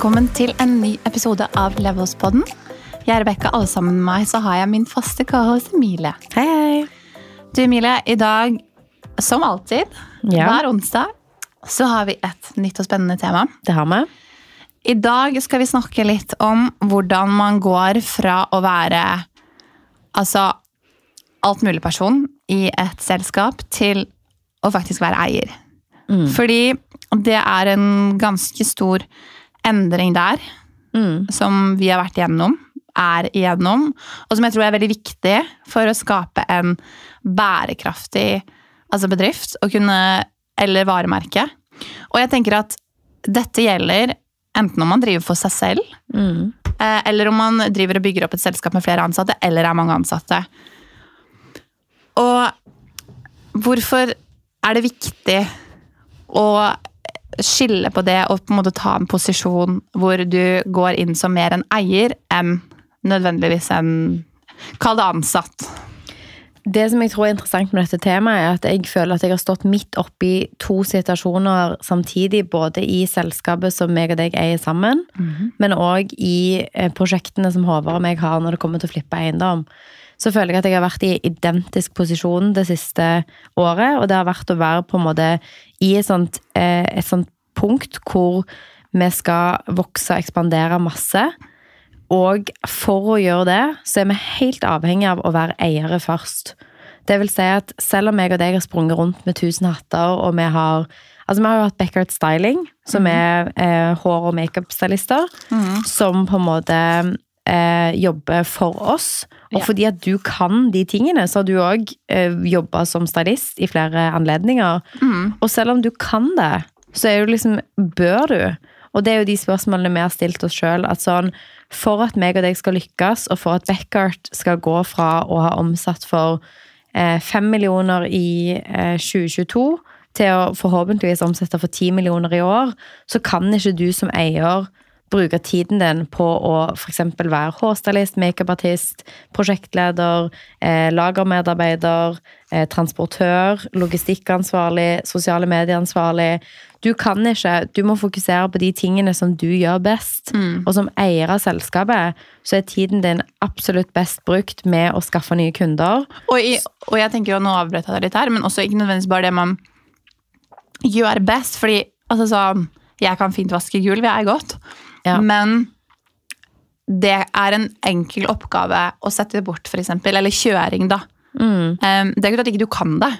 velkommen til en ny episode av Levelspodden. Jeg er Rebekka, alle sammen med meg så har jeg min faste cohost Emilie. Hei, hei. Du Emilie, i dag, som alltid, Ja. hver onsdag, så har vi et nytt og spennende tema. Det har vi. I dag skal vi snakke litt om hvordan man går fra å være altså alt mulig person i et selskap til å faktisk være eier. Fordi det er en ganske stor endring der, Mm. som vi har vært igjennom, er igjennom, og som jeg tror er veldig viktig for å skape en bærekraftig altså bedrift og kunne, eller varemerke. Og jeg tenker at dette gjelder enten om man driver for seg selv, Mm. eh, eller om man driver og bygger opp et selskap med flere ansatte, eller er mange ansatte. Og hvorfor er det viktig å skille på det og på en måte ta en posisjon hvor du går inn som mer en eier enn nødvendigvis en Kall det ansatt. Det som jeg tror er interessant med dette temaet, er at jeg føler at jeg har stått midt oppi to situasjoner samtidig, både i selskapet som meg og deg eier sammen, men òg i eh, prosjektene som Håvard og meg har når det kommer til å flippe eiendom. Så føler jeg at jeg har vært i identisk posisjon det siste året, og det har vært å være på en måte i et sånt, eh, et sånt punkt hvor vi skal vokse og ekspandere masse. Og for å gjøre det, så er vi helt avhengig av å være eiere først. Det vil si at selv om jeg og deg har sprunget rundt med tusen hatter, og vi har Altså, vi har jo hatt Beckert Styling, som er eh, hår- og makeup-stylister, som på en måte eh, jobber for oss. Og Ja. fordi at du kan de tingene, så har du òg eh, jobba som stylist i flere anledninger. Og selv om du kan det, så er jo liksom Bør du? Og det er jo de spørsmålene vi har stilt oss sjøl. At sånn, for at meg og deg skal lykkes, og for at Beckert skal gå fra å ha omsatt for eh, millioner i eh, 2022 til å forhåpentligvis omsette for ti millioner i år, så kan ikke du som eier bruke tiden din på å f.eks. være hårstylist, makeupartist, prosjektleder, eh, lagermedarbeider, eh, transportør, logistikkansvarlig, sosiale medieansvarlig. Du kan ikke, du må fokusere på de tingene som du gjør best. Og som eier av selskapet, så er tiden din absolutt best brukt med å skaffe nye kunder. Og, i, og jeg tenker jo, nå avbrøt jeg deg litt her, men også ikke nødvendigvis bare det man gjør best. Fordi altså så jeg kan fint vaske gulv, jeg er godt. Ja. Men det er en enkel oppgave å sette det bort, eksempel. Eller kjøring, da. Um, det er ikke at ikke du kan det,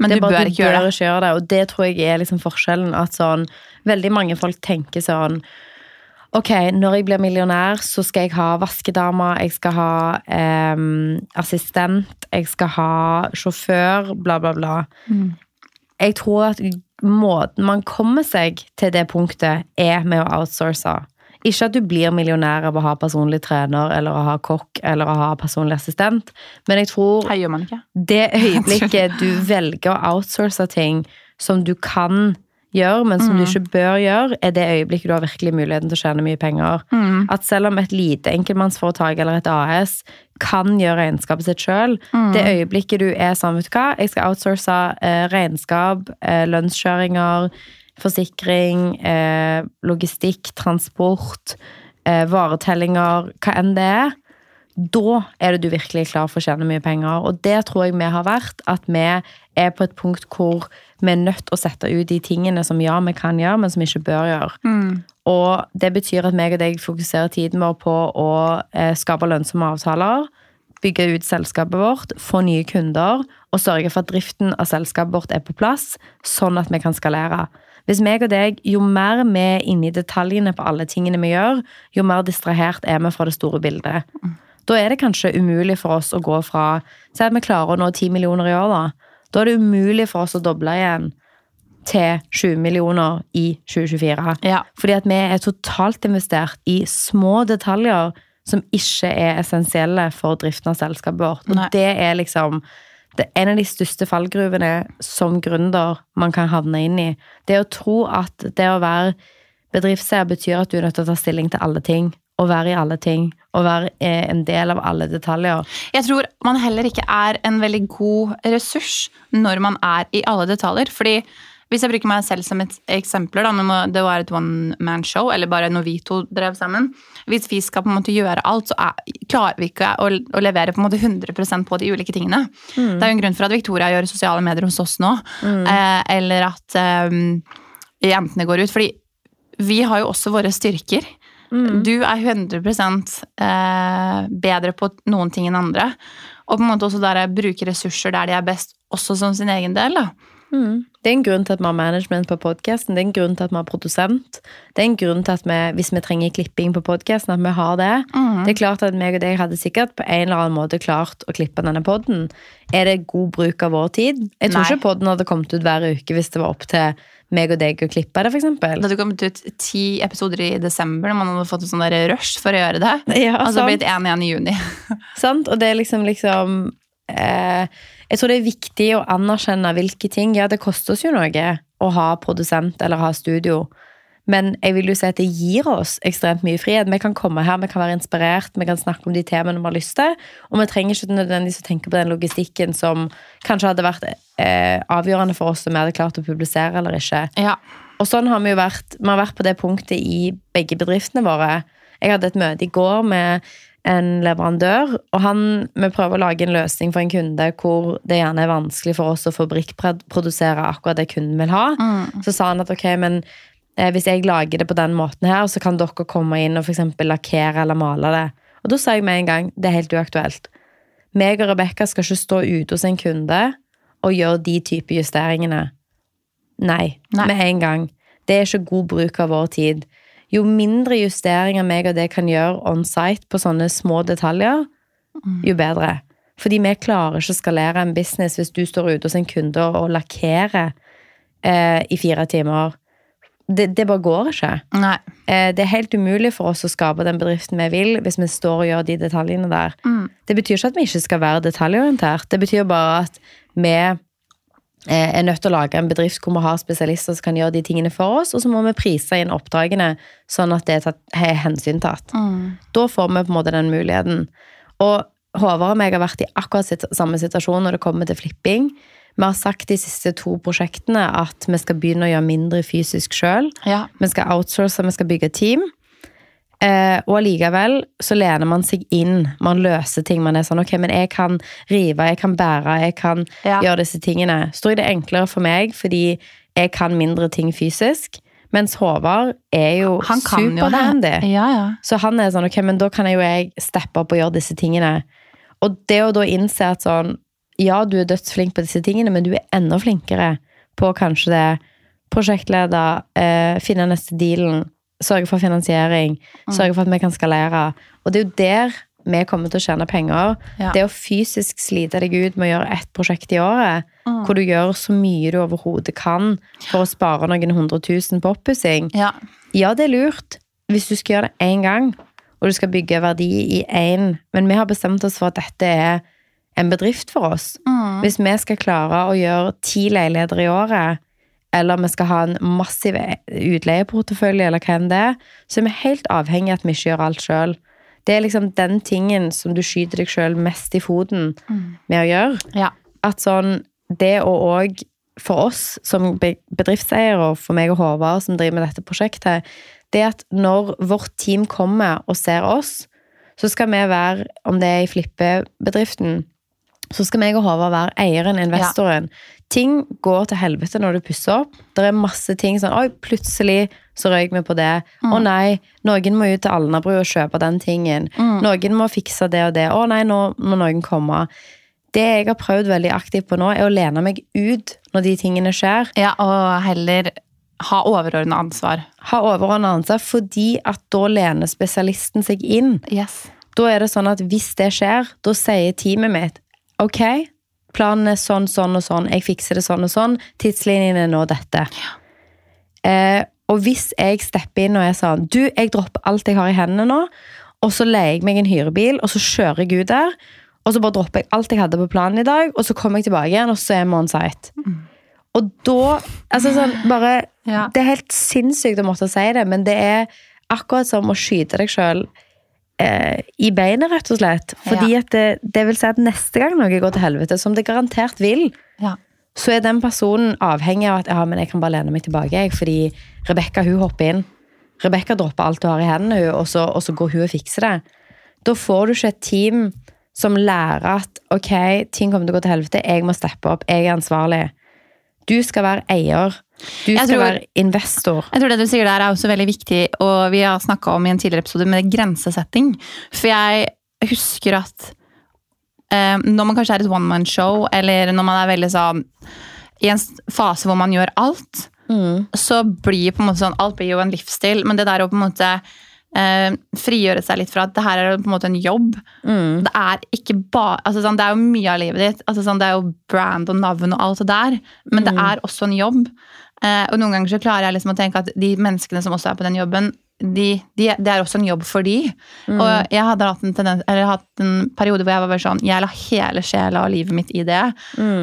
men det du bør ikke gjøre det. ikke gjøre det. Og det tror jeg er liksom forskjellen. At sånn, veldig mange folk tenker sånn Ok, når jeg blir millionær, så skal jeg ha vaskedame, jeg skal ha um, assistent, jeg skal ha sjåfør, bla, bla, bla. Mm. Jeg tror at måten man kommer seg til det punktet, er med å outsource. Ikke at du blir millionær av å ha personlig trener eller å ha kokk eller å ha personlig assistent, men jeg tror det øyeblikket du velger å outsource ting som du kan gjøre, men som du ikke bør gjøre, er det øyeblikket du har virkelig muligheten til å tjene mye penger. At selv om et lite enkeltmannsforetak eller et AS kan gjøre regnskapet sitt sjøl, det øyeblikket du er sånn, vet du hva, jeg skal outsource eh, regnskap, eh, lønnskjøringer, forsikring, eh, logistikk, transport, eh, varetellinger, hva enn det er, da er det du virkelig klar for å tjene mye penger. Og det tror jeg vi har vært. At vi er på et punkt hvor vi er nødt til å sette ut de tingene som ja, vi kan gjøre, men som vi ikke bør gjøre. Og det betyr at meg og deg fokuserer tiden vår på å eh, skape lønnsomme avtaler, bygge ut selskapet vårt, få nye kunder og sørge for at driften av selskapet vårt er på plass, sånn at vi kan skalere. Hvis meg og deg, jo mer vi er inne i detaljene på alle tingene vi gjør, jo mer distrahert er vi fra det store bildet. Da er det kanskje umulig for oss å gå fra Si at vi klarer å nå 10 millioner i år, da. Da er det umulig for oss å doble igjen til 20 millioner i 2024. Ja. Fordi at vi er totalt investert i små detaljer som ikke er essensielle for driften av selskapet vårt. Og Nei. det er liksom det er en av de største fallgruvene som gründer man kan havne inn i. Det å tro at det å være bedriftseier betyr at du er nødt til å ta stilling til alle ting. Og være i alle ting. Og være eh, en del av alle detaljer. Jeg tror man heller ikke er en veldig god ressurs når man er i alle detaljer. Fordi Hvis jeg bruker meg selv som et eksempel, da, det var et one man show, eller bare når vi to drev sammen Hvis vi skal på en måte gjøre alt, så er, klarer vi ikke å, å levere på en måte 100 på de ulike tingene. Det er jo en grunn for at Victoria gjør sosiale medier hos oss nå. Eh, eller at eh, jentene går ut. Fordi vi har jo også våre styrker. Du er 100 eh, bedre på noen ting enn andre. Og på en måte også der jeg bruker ressurser der de er best, også som sin egen del. da. Det er en grunn til at vi har management på podkasten. Det er en grunn til at vi har produsent. Det er en grunn til at vi, hvis vi trenger klipping på podkasten, at vi har det. Det er klart at meg og deg hadde sikkert på en eller annen måte klart å klippe denne podden. Er det god bruk av vår tid? Jeg tror Nei. ikke podden hadde kommet ut hver uke hvis det var opp til meg og deg å klippe det, for eksempel. Det hadde kommet ut ti episoder i desember når man hadde fått en sånn rush for å gjøre det. Ja, Og så blitt én igjen i juni. Sant? Og det er liksom, liksom Jeg tror det er viktig å anerkjenne hvilke ting Ja, det koster oss jo noe å ha produsent eller ha studio. Men jeg vil jo si at det gir oss ekstremt mye frihet. Vi kan komme her, vi kan være inspirert, vi kan snakke om de temaene vi har lyst til. Og vi trenger ikke nødvendigvis å tenke på den logistikken som kanskje hadde vært eh, avgjørende for oss om vi hadde klart å publisere eller ikke. Ja. Og sånn har vi jo vært, vi har vært på det punktet i begge bedriftene våre. Jeg hadde et møte i går med en leverandør, og han, vi prøver å lage en løsning for en kunde hvor det gjerne er vanskelig for oss å fabrikkprodusere akkurat det kunden vil ha. Så sa han at ok, men eh, hvis jeg lager det på den måten her, så kan dere komme inn og eksempel lakkere eller male det. Og da sa jeg med en gang, det er helt uaktuelt. Meg og Rebekka skal ikke stå ute hos en kunde og gjøre de type justeringene. Nei, Nei. med en gang. Det er ikke god bruk av vår tid. Jo mindre justeringer meg og det kan gjøre on site på sånne små detaljer, jo bedre. Fordi vi klarer ikke å skalere en business hvis du står ute hos en kunde og, lakkerer eh, i fire timer. Det, det bare går ikke. Eh, det er helt umulig for oss å skape den bedriften vi vil, hvis vi står og gjør de detaljene der. Det betyr ikke at vi ikke skal være detaljorientert. Det betyr bare at vi er nødt til å lage en bedrift hvor vi har spesialister som kan gjøre de tingene for oss, og så må vi prise inn oppdragene sånn at det er, tatt, er hensyntatt. Da får vi på en måte den muligheten. Og Håvard og meg har vært i akkurat samme situasjon når det kommer til flipping. Vi har sagt de siste to prosjektene at vi skal begynne å gjøre mindre fysisk sjøl. Ja. Vi skal outsource, vi skal bygge team. Eh, og allikevel så lener man seg inn. Man løser ting. Man er sånn ok, men jeg kan rive, jeg kan bære, jeg kan Ja. gjøre disse tingene. Så tror jeg det er enklere for meg fordi jeg kan mindre ting fysisk. Mens Håvard er jo Han kan superhandy. Ja, ja. Så han er sånn, ok, men da kan jeg jo jeg steppe opp og gjøre disse tingene. Og det å da innse at sånn, ja, du er dødsflink på disse tingene, men du er enda flinkere på kanskje det prosjektleder, eh, finne neste dealen, sørge for finansiering, sørge for at vi kan skalere. Og det er jo der vi kommer til å tjene penger. Ja. Det å fysisk slite deg ut med å gjøre ett prosjekt i året, hvor du gjør så mye du overhodet kan for å spare noen hundre tusen på oppussing, ja. ja, det er lurt hvis du skal gjøre det én gang, og du skal bygge verdi i én. Men vi har bestemt oss for at dette er en bedrift for oss. Hvis vi skal klare å gjøre ti leiligheter i året, eller vi skal ha en massiv utleieportefølje, eller hva enn det er, så er vi helt avhengig av at vi ikke gjør alt sjøl. Det er liksom den tingen som du skyter deg sjøl mest i foten med å gjøre ja. at sånn, det å òg for oss som bedriftseiere, og for meg og Håvard som driver med dette prosjektet, det at når vårt team kommer og ser oss, så skal vi være, om det er i flippebedriften, så skal meg og Håvard være eieren, investoren. Ting går til helvete når du pusser opp. Det er masse ting sånn Oi, plutselig så røyk vi på det. Å nei, noen må ut til Alnabru og kjøpe den tingen. Noen må fikse det og det. Å nei, nå må noen komme. Det jeg har prøvd veldig aktivt på nå, er å lene meg ut når de tingene skjer. ja og heller ha overordna ansvar. Ha overordna ansvar, fordi at da lener spesialisten seg inn. Yes. Da er det sånn at hvis det skjer, da sier teamet mitt ok, planen er sånn, sånn og sånn, jeg fikser det sånn og sånn, tidslinjen er nå dette. Eh, og hvis jeg stepper inn og er sånn du, jeg dropper alt jeg har i hendene nå, og så leier jeg meg en hyrebil, og så kjører jeg ut der, og så bare dropper jeg alt jeg hadde på planen i dag, og så kommer jeg tilbake igjen, og så er vi on site. Og da altså sånn, bare, Ja. Det er helt sinnssykt å måtte si det, men det er akkurat som å skyte deg sjøl eh, i beinet, rett og slett. Fordi Ja. at det, det vil si at neste gang noe går til helvete, som det garantert vil, Ja. så er den personen avhengig av at ja, men jeg kan bare lene meg tilbake, jeg, fordi Rebekka hopper inn. Rebekka dropper alt hun har i hendene, og så, og så går hun og fikser det. Da får du ikke et team som lærer at ok, ting kommer til å gå til helvete, jeg må steppe opp, jeg er ansvarlig. Du skal være eier. Du Jeg skal tror- være investor. Jeg tror det du sier der er også veldig viktig, og vi har snakka om i en tidligere episode med grensesetting. For jeg husker at eh, når man kanskje er et one man show, eller når man er veldig sånn i en fase hvor man gjør alt, så blir på en måte sånn Alt blir jo en livsstil, men det der å på en måte eh, frigjøre seg litt fra at det her er på en måte en jobb. Det er ikke bare altså sånn, Det er jo mye av livet ditt. Altså sånn, det er jo brand og navn og alt det der, men det er også en jobb. Eh, og noen ganger så klarer jeg liksom å tenke at de menneskene som også er på den jobben, de, de, det er også en jobb for de. Og jeg hadde hatt en, tendens, eller hatt en periode hvor jeg var bare sånn Jeg la hele sjela og livet mitt i det.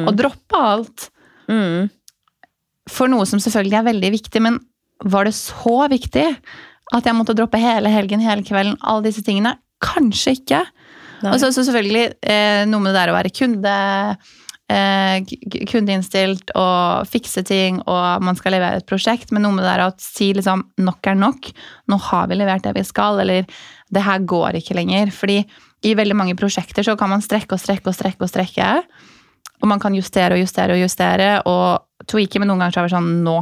Og droppa alt Mm. for noe som selvfølgelig er veldig viktig, men var det så viktig at jeg måtte droppe hele helgen, hele kvelden, alle disse tingene? Kanskje ikke. Og så, selvfølgelig eh, noe med det der å være kunde, eh, kundeinnstilt og fikse ting, og man skal levere et prosjekt, men noe med det der å si liksom nok er nok. Nå har vi levert det vi skal, eller det her går ikke lenger. Fordi i veldig mange prosjekter så kan man strekke og strekke og strekke og strekke. Og man kan justere og justere og justere og tweake, men noen ganger så er det sånn nå.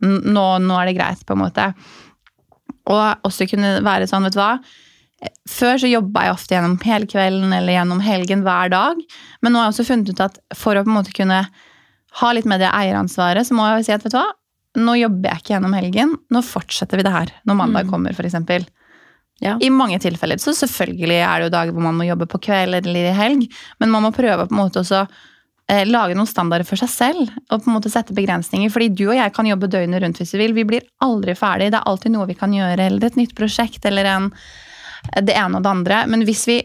Nå, nå er det greit, på en måte. Og også kunne være sånn, vet du hva. Før så jobba jeg ofte gjennom hele kvelden eller gjennom helgen hver dag. Men nå har jeg også funnet ut at for å på en måte kunne ha litt med det eieransvaret, så må jeg si at vet du hva, nå jobber jeg ikke gjennom helgen. Nå fortsetter vi det her når mandag Mm. kommer, f.eks. Ja. I mange tilfeller. Så selvfølgelig er det jo dager hvor man må jobbe på kveld eller i helg, men man må prøve på en måte også lage noen standarder for seg selv og på en måte sette begrensninger. Fordi du og jeg kan jobbe døgnet rundt hvis vi vil. Vi blir aldri ferdig. Det er alltid noe vi kan gjøre, eller et nytt prosjekt, eller en, det ene og det andre. Men hvis vi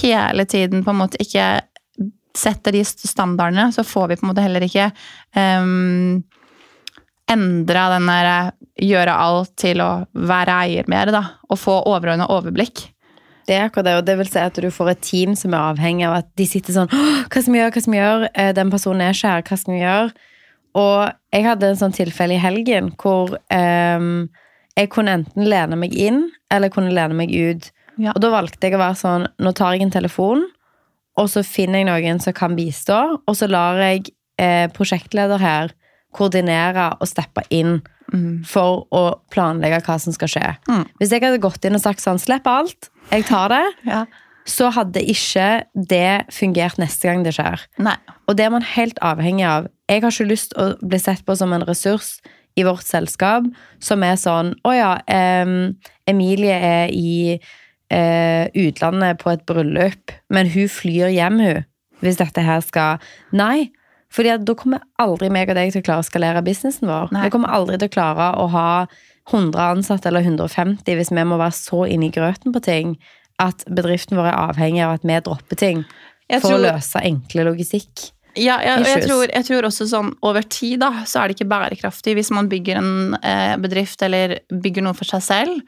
hele tiden på en måte ikke setter de standardene, så får vi på en måte heller ikke um, endra den der eh, gjøre alt til å være eier mer, da. Og få overordna overblikk. Det er akkurat det, og det vil si at du får et team som er avhengig av at de sitter sånn Hva skal vi gjøre, hva skal vi gjøre? Eh, Den personen er her, hva skal vi gjøre? Og jeg hadde en sånn tilfelle i helgen hvor um, jeg kunne enten lene meg inn, eller jeg kunne lene meg ut. Ja. Og da valgte jeg å være sånn Nå tar jeg en telefon, og så finner jeg noen som kan bistå, og så lar jeg eh, prosjektleder her koordinere og steppe inn for å planlegge hva som skal skje. Mm. Hvis jeg hadde gått inn og sagt sånn Slipp alt, jeg tar det Ja. så hadde ikke det fungert neste gang det skjer. Nei. Og det er man helt avhengig av. Jeg har ikke lyst til å bli sett på som en ressurs i vårt selskap som er sånn Å ja, um, Emilie er i uh, utlandet på et bryllup, men hun flyr hjem, hun. Hvis dette her skal Nei. Fordi da kommer aldri meg og deg til å klare å skalere businessen vår. Nei. Vi kommer aldri til å klare å ha 100 ansatte eller 150 hvis vi må være så inne i grøten på ting at bedriften vår er avhengig av at vi dropper ting Jeg for tror- å løse enkle logistikk. Ja, jeg, og jeg tror, jeg tror også sånn over tid da, så er det ikke bærekraftig hvis man bygger en eh, bedrift eller bygger noe for seg selv.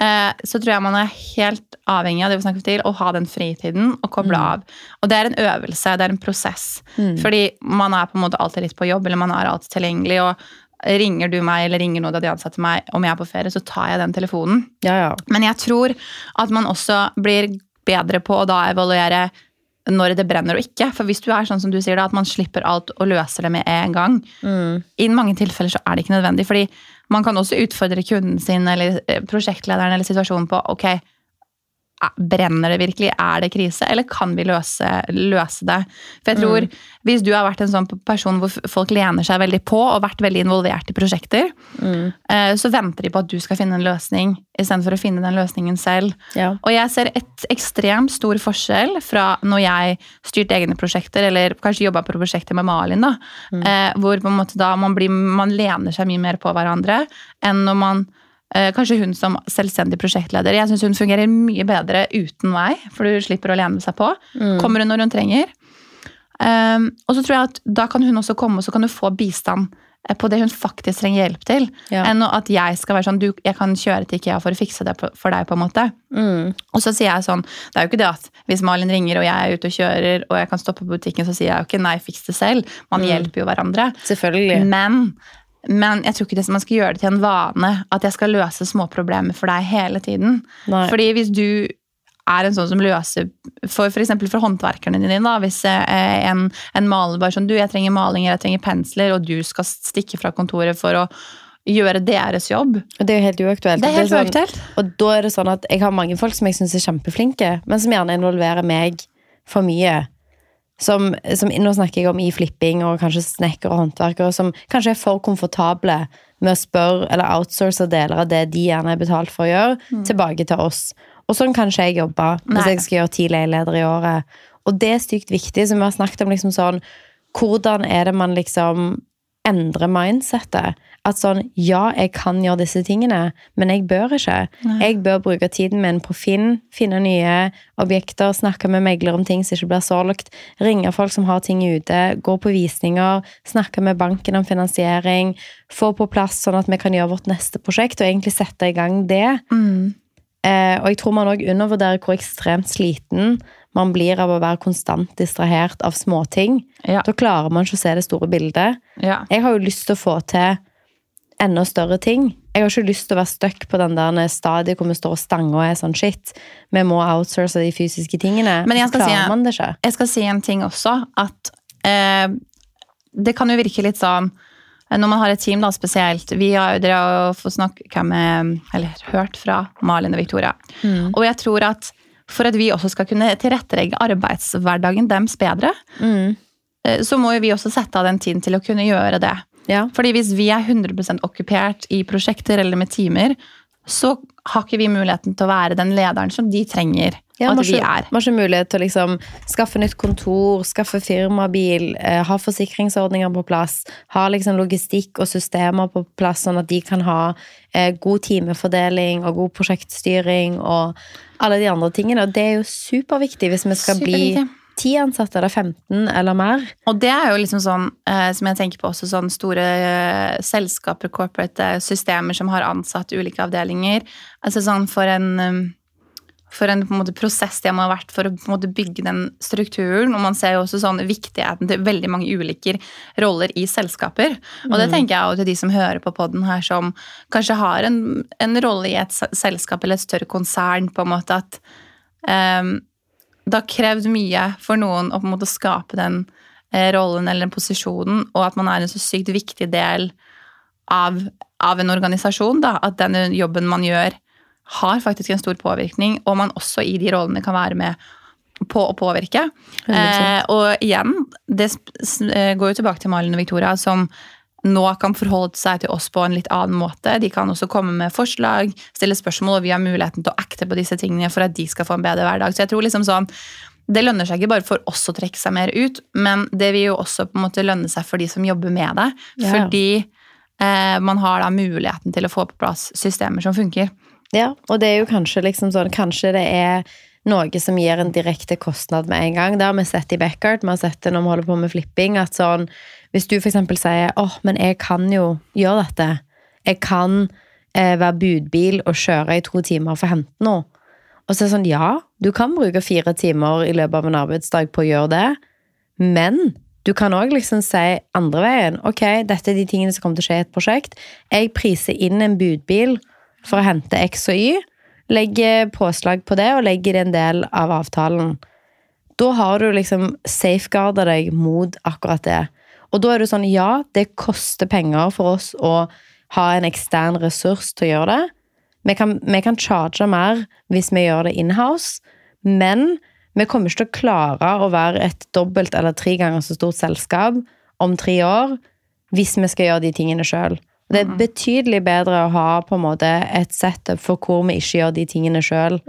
Eh, så tror jeg man er helt avhengig av det vi snakker til, å ha den fritiden og koble av. Og det er en øvelse, det er en prosess. Fordi man er på en måte alltid litt på jobb, eller man er alltid tilgjengelig. og Ringer du meg eller ringer noen av de ansatte meg om jeg er på ferie, så tar jeg den telefonen. Ja, ja. Men jeg tror at man også blir bedre på å da evaluere når det brenner og ikke. For hvis du er sånn som du sier da, at man slipper alt og løser det med en gang, i mange tilfeller så er det ikke nødvendig. fordi man kan også utfordre kunden sin eller eh, prosjektlederen eller situasjonen på ok, Brenner det virkelig? Er det krise? Eller kan vi løse, løse det? For jeg tror, Hvis du har vært en sånn person hvor folk lener seg veldig på og vært veldig involvert i prosjekter, mm. så venter de på at du skal finne en løsning istedenfor å finne den løsningen selv. Ja. Og jeg ser et ekstremt stor forskjell fra når jeg styrte egne prosjekter, eller kanskje jobba på prosjekter med Malin, da, mm. hvor måte da man, blir, man lener seg mye mer på hverandre enn når man eh, Kanskje hun som selvstendig prosjektleder. Jeg syns hun fungerer mye bedre uten meg, for du slipper å lene seg på. Kommer hun når hun trenger. Um, og så tror jeg at da kan hun også komme, og så kan du få bistand eh, på det hun faktisk trenger hjelp til, Ja. enn at jeg skal være sånn du, Jeg kan kjøre til IKEA for å fikse det for deg, på en måte. Mm. Og så sier jeg sånn Det er jo ikke det at hvis Malin ringer og jeg er ute og kjører og jeg kan stoppe på butikken, så sier jeg jo ikke nei, fiks det selv. Man Mm. hjelper jo hverandre. Selvfølgelig. Men, men jeg tror ikke det, man skal gjøre det til en vane at jeg skal løse småproblemer for deg hele tiden. Nei. Fordi hvis du er en sånn som løser for f.eks. For, for håndverkerne dine, da, hvis eh, en, en maler bare sånn Du, jeg trenger malinger, jeg trenger pensler, og du skal stikke fra kontoret for å gjøre deres jobb. Og Det er jo helt uaktuelt. Det er helt sånn, uaktuelt. Og da er det sånn at jeg har mange folk som jeg syns er kjempeflinke, men som gjerne involverer meg for mye. Som, som, nå snakker jeg om i flipping og kanskje snekker og håndverkere, som kanskje er for komfortable med å spørre eller outsource deler av det de gjerne er betalt for å gjøre, tilbake til oss. Og sånn kan ikke jeg jobbe hvis Nei. jeg skal gjøre ti leieleder i året. Og det er stygt viktig, som vi har snakket om liksom sånn Hvordan er det man liksom endrer mindsettet? At sånn, ja, jeg kan gjøre disse tingene, men jeg bør ikke. Jeg bør bruke tiden min på Finn, finne nye objekter, snakke med megler om ting som ikke blir solgt, ringe folk som har ting ute, gå på visninger, snakke med banken om finansiering, få på plass sånn at vi kan gjøre vårt neste prosjekt, og egentlig sette i gang det. Eh, og jeg tror man òg undervurderer hvor ekstremt sliten man blir av å være konstant distrahert av småting. Ja. Da klarer man ikke å se det store bildet. Ja. Jeg har jo lyst til å få til enda større ting. Jeg har ikke lyst til å være stuck på den der stadiet hvor vi står og stanger og er sånn shit. Vi må outsource de fysiske tingene. Men jeg skal si- ikke. Jeg skal si en ting også, at eh, det kan jo virke litt sånn eh, når man har et team, da spesielt Vi har jo fått snakka med, eller hørt fra Malin og Victoria. Og jeg tror at for at vi også skal kunne tilrettelegge arbeidshverdagen deres bedre, Mm. eh, så må jo vi også sette av den tiden til å kunne gjøre det. Ja. Fordi hvis vi er 100 okkupert i prosjekter eller med timer, så har ikke vi muligheten til å være den lederen som de trenger Ja, at vi er. man har ikke mulighet til å liksom skaffe nytt kontor, skaffe firmabil, eh, ha forsikringsordninger på plass, ha liksom logistikk og systemer på plass, sånn at de kan ha eh, god timefordeling og god prosjektstyring og alle de andre tingene. Og det er jo superviktig hvis vi skal bli 10 ansatte eller 15 eller mer. Og det er jo liksom sånn, eh, som jeg tenker på også, sånn store eh, selskaper, corporate eh, systemer som har ansatt ulike avdelinger. Altså sånn for en, for en, på en måte, prosess de må ha vært for å på en måte, bygge den strukturen. Og man ser jo også sånn viktigheten til veldig mange ulike roller i selskaper. Og det tenker jeg jo til de som hører på podden her, som kanskje har en, en rolle i et selskap eller et større konsern, på en måte at ehm, det har krevd mye for noen å på en måte skape den eh, rollen eller den posisjonen, og at man er en så sykt viktig del av, av en organisasjon. Da, at den jobben man gjør, har faktisk en stor påvirkning, og man også i de rollene kan være med på å påvirke. Eh, og igjen, det eh, går jo tilbake til Malin og Victoria, som nå kan forholde seg til oss på en litt annen måte. De kan også komme med forslag, stille spørsmål, og vi har muligheten til å acte på disse tingene for at de skal få en bedre hverdag. Så jeg tror liksom sånn, det lønner seg ikke bare for oss å trekke seg mer ut, men det vil jo også på en måte lønne seg for de som jobber med det. Ja. Fordi eh, man har da muligheten til å få på plass systemer som funker. Ja, og det er jo kanskje liksom sånn Kanskje det er noe som gir en direkte kostnad med en gang. Det har vi sett i backyard, vi har sett det når vi holder på med flipping, at sånn Hvis du eksempel sier åh, men jeg kan jo gjøre dette. Jeg kan eh, være budbil og kjøre i to timer for å hente noe. Og så er det sånn, ja, du kan bruke fire timer i løpet av en arbeidsdag på å gjøre det, men du kan òg liksom si andre veien. Ok, dette er de tingene som kommer til å skje i et prosjekt. Jeg priser inn en budbil for å hente X og Y. Legger påslag på det, og legger det en del av avtalen. Da har du liksom safeguarda deg mot akkurat det. Og da er det sånn, ja, det koster penger for oss å ha en ekstern ressurs til å gjøre det. Vi kan, vi kan charge mer hvis vi gjør det inhouse, men vi kommer ikke til å klare å være et dobbelt eller tre ganger så stort selskap om tre år hvis vi skal gjøre de tingene sjøl. Det er betydelig bedre å ha på en måte et setup for hvor vi ikke gjør de tingene sjøl.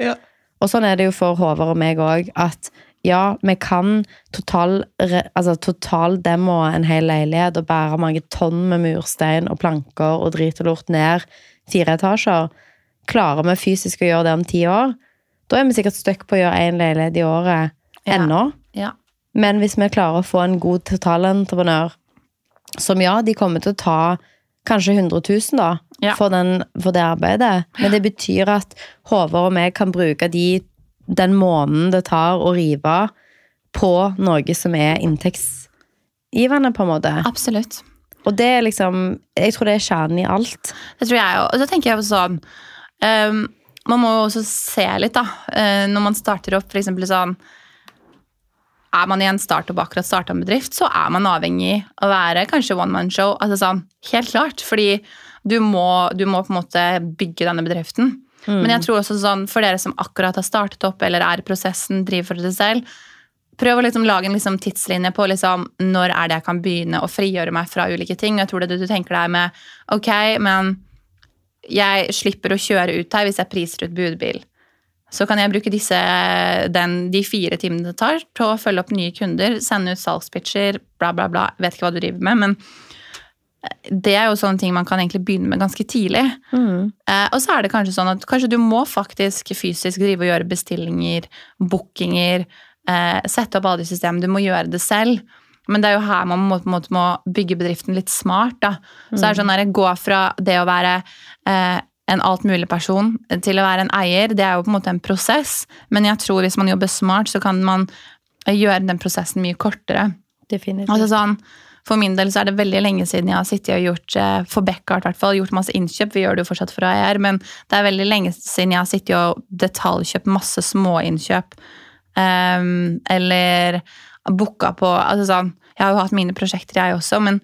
Og sånn er det jo for Håvard og meg òg, at ja, vi kan total, altså, totaldemoe en hel leilighet og bære mange tonn med murstein og planker og drit og lort ned fire etasjer. Klarer vi fysisk å gjøre det om ti år, da er vi sikkert stuck på å gjøre én leilighet i året Ja. ennå. Ja. Men hvis vi klarer å få en god totalentreprenør som ja, de kommer til å ta kanskje 100 000 da, Ja. for, den, for det arbeidet. Men det betyr at Håvard og meg kan bruke de, den måneden det tar å rive på noe som er inntektsgivende, på en måte. Absolutt. Og det er liksom Jeg tror det er kjernen i alt. Det tror jeg òg. Og så tenker jeg sånn um, Man må jo også se litt, da. Uh, når man starter opp, eksempel sånn Er man i en startup akkurat starta en bedrift, så er man avhengig av å være kanskje one man show. Altså sånn, helt klart. Fordi du må, du må på en måte bygge denne bedriften. Men jeg tror også sånn, for dere som akkurat har startet opp eller er i prosessen, driver for seg selv, prøv å liksom lage en liksom tidslinje på liksom, når er det jeg kan begynne å frigjøre meg fra ulike ting. Jeg tror det du tenker deg med ok, men jeg slipper å kjøre ut her hvis jeg priser ut budbil. Så kan jeg bruke disse, den, de fire timene det tar til å følge opp nye kunder, sende ut salgspitcher, bla, bla, bla. Vet ikke hva du driver med, men det er jo sånne ting man kan egentlig begynne med ganske tidlig. Eh, og så er det kanskje sånn at kanskje du må faktisk fysisk drive og gjøre bestillinger, bookinger, eh, sette opp alle de systemene. Du må gjøre det selv. Men det er jo her man må, måte må bygge bedriften litt smart. da. Så det er sånn der, Gå fra det å være eh, en altmulig-person til å være en eier, det er jo på en måte en prosess. Men jeg tror hvis man jobber smart, så kan man eh, gjøre den prosessen mye kortere. Definitivt. Altså sånn, for min del så er det veldig lenge siden jeg har sittet og gjort eh, for Beckart, i hvert fall, gjort masse innkjøp. Vi gjør det jo fortsatt for AER, men det er veldig lenge siden jeg har sittet og detaljkjøpt masse småinnkjøp. Um, eller booka på altså sånn, Jeg har jo hatt mine prosjekter, jeg også, men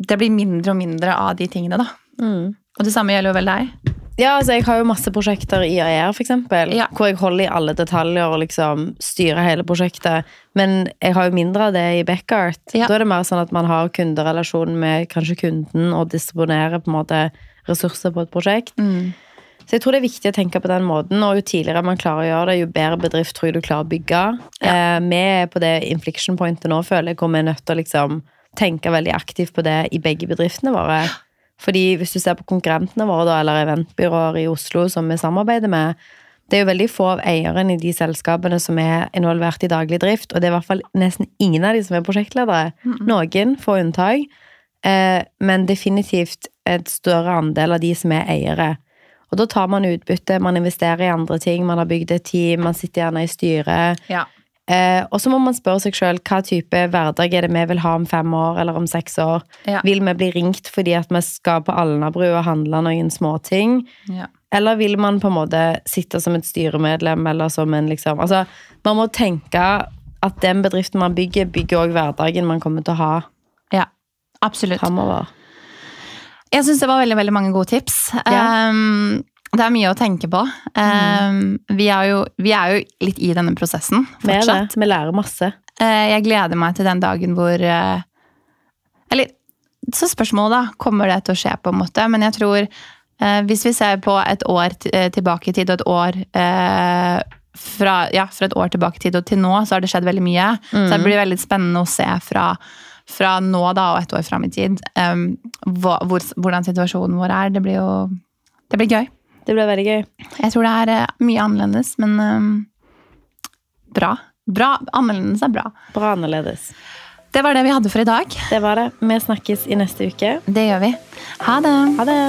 det blir mindre og mindre av de tingene, da. Mm. Og det samme gjelder jo vel deg. Ja, altså jeg har jo masse prosjekter i AER, eksempel, Ja. hvor jeg holder i alle detaljer og liksom styrer hele prosjektet. Men jeg har jo mindre av det i Backart. Ja. Da er det mer sånn at man har kunderelasjon med kanskje kunden og disponerer på en måte ressurser på et prosjekt. Så jeg tror det er viktig å tenke på den måten, og jo tidligere man klarer å gjøre det, jo bedre bedrift tror jeg du klarer å bygge. Eh, vi er på det infliction pointet nå, føler jeg, hvor vi er nødt til å liksom tenke veldig aktivt på det i begge bedriftene våre. Fordi hvis du ser på konkurrentene våre, da, eller eventbyråer i Oslo som vi samarbeider med, det er jo veldig få av eierne i de selskapene som er involvert i daglig drift, og det er i hvert fall nesten ingen av de som er prosjektledere. Noen, få unntak, eh, men definitivt et større andel av de som er eiere. Og da tar man utbytte, man investerer i andre ting, man har bygd et team, man sitter gjerne i styret. Ja. Eh, og så må man spørre seg sjøl hva type hverdag er det vi vil ha om fem år eller om seks år. Ja. Vil vi bli ringt fordi at vi skal på Alnabru og handle noen småting? Ja. Eller vil man på en måte sitte som et styremedlem eller som en liksom Altså, man må tenke at den bedriften man bygger, bygger òg hverdagen man kommer til å ha ja. Absolutt. framover. Jeg syns det var veldig veldig mange gode tips. Ja. Um, det er mye å tenke på. Um, vi, er jo, vi er jo litt i denne prosessen Vi fortsatt. Vi lærer masse. Eh, jeg gleder meg til den dagen hvor eh, Eller så spørsmålet, da. Kommer det til å skje, på en måte? Men jeg tror eh, Hvis vi ser på et år tilbake i tid og et år fra, ja, fra et år tilbake i tid og til nå, så har det skjedd veldig mye. Så det blir veldig spennende å se fra, fra nå da og et år fram i tid um, hvor, hvordan situasjonen vår er. Det blir jo det blir gøy. Det ble veldig gøy. Jeg tror det er eh, mye annerledes, men um, bra. Bra. Annerledes er bra. Bra annerledes. Det var det vi hadde for i dag. Det var det. Vi snakkes i neste uke. Det gjør vi. Ha det. Ha det.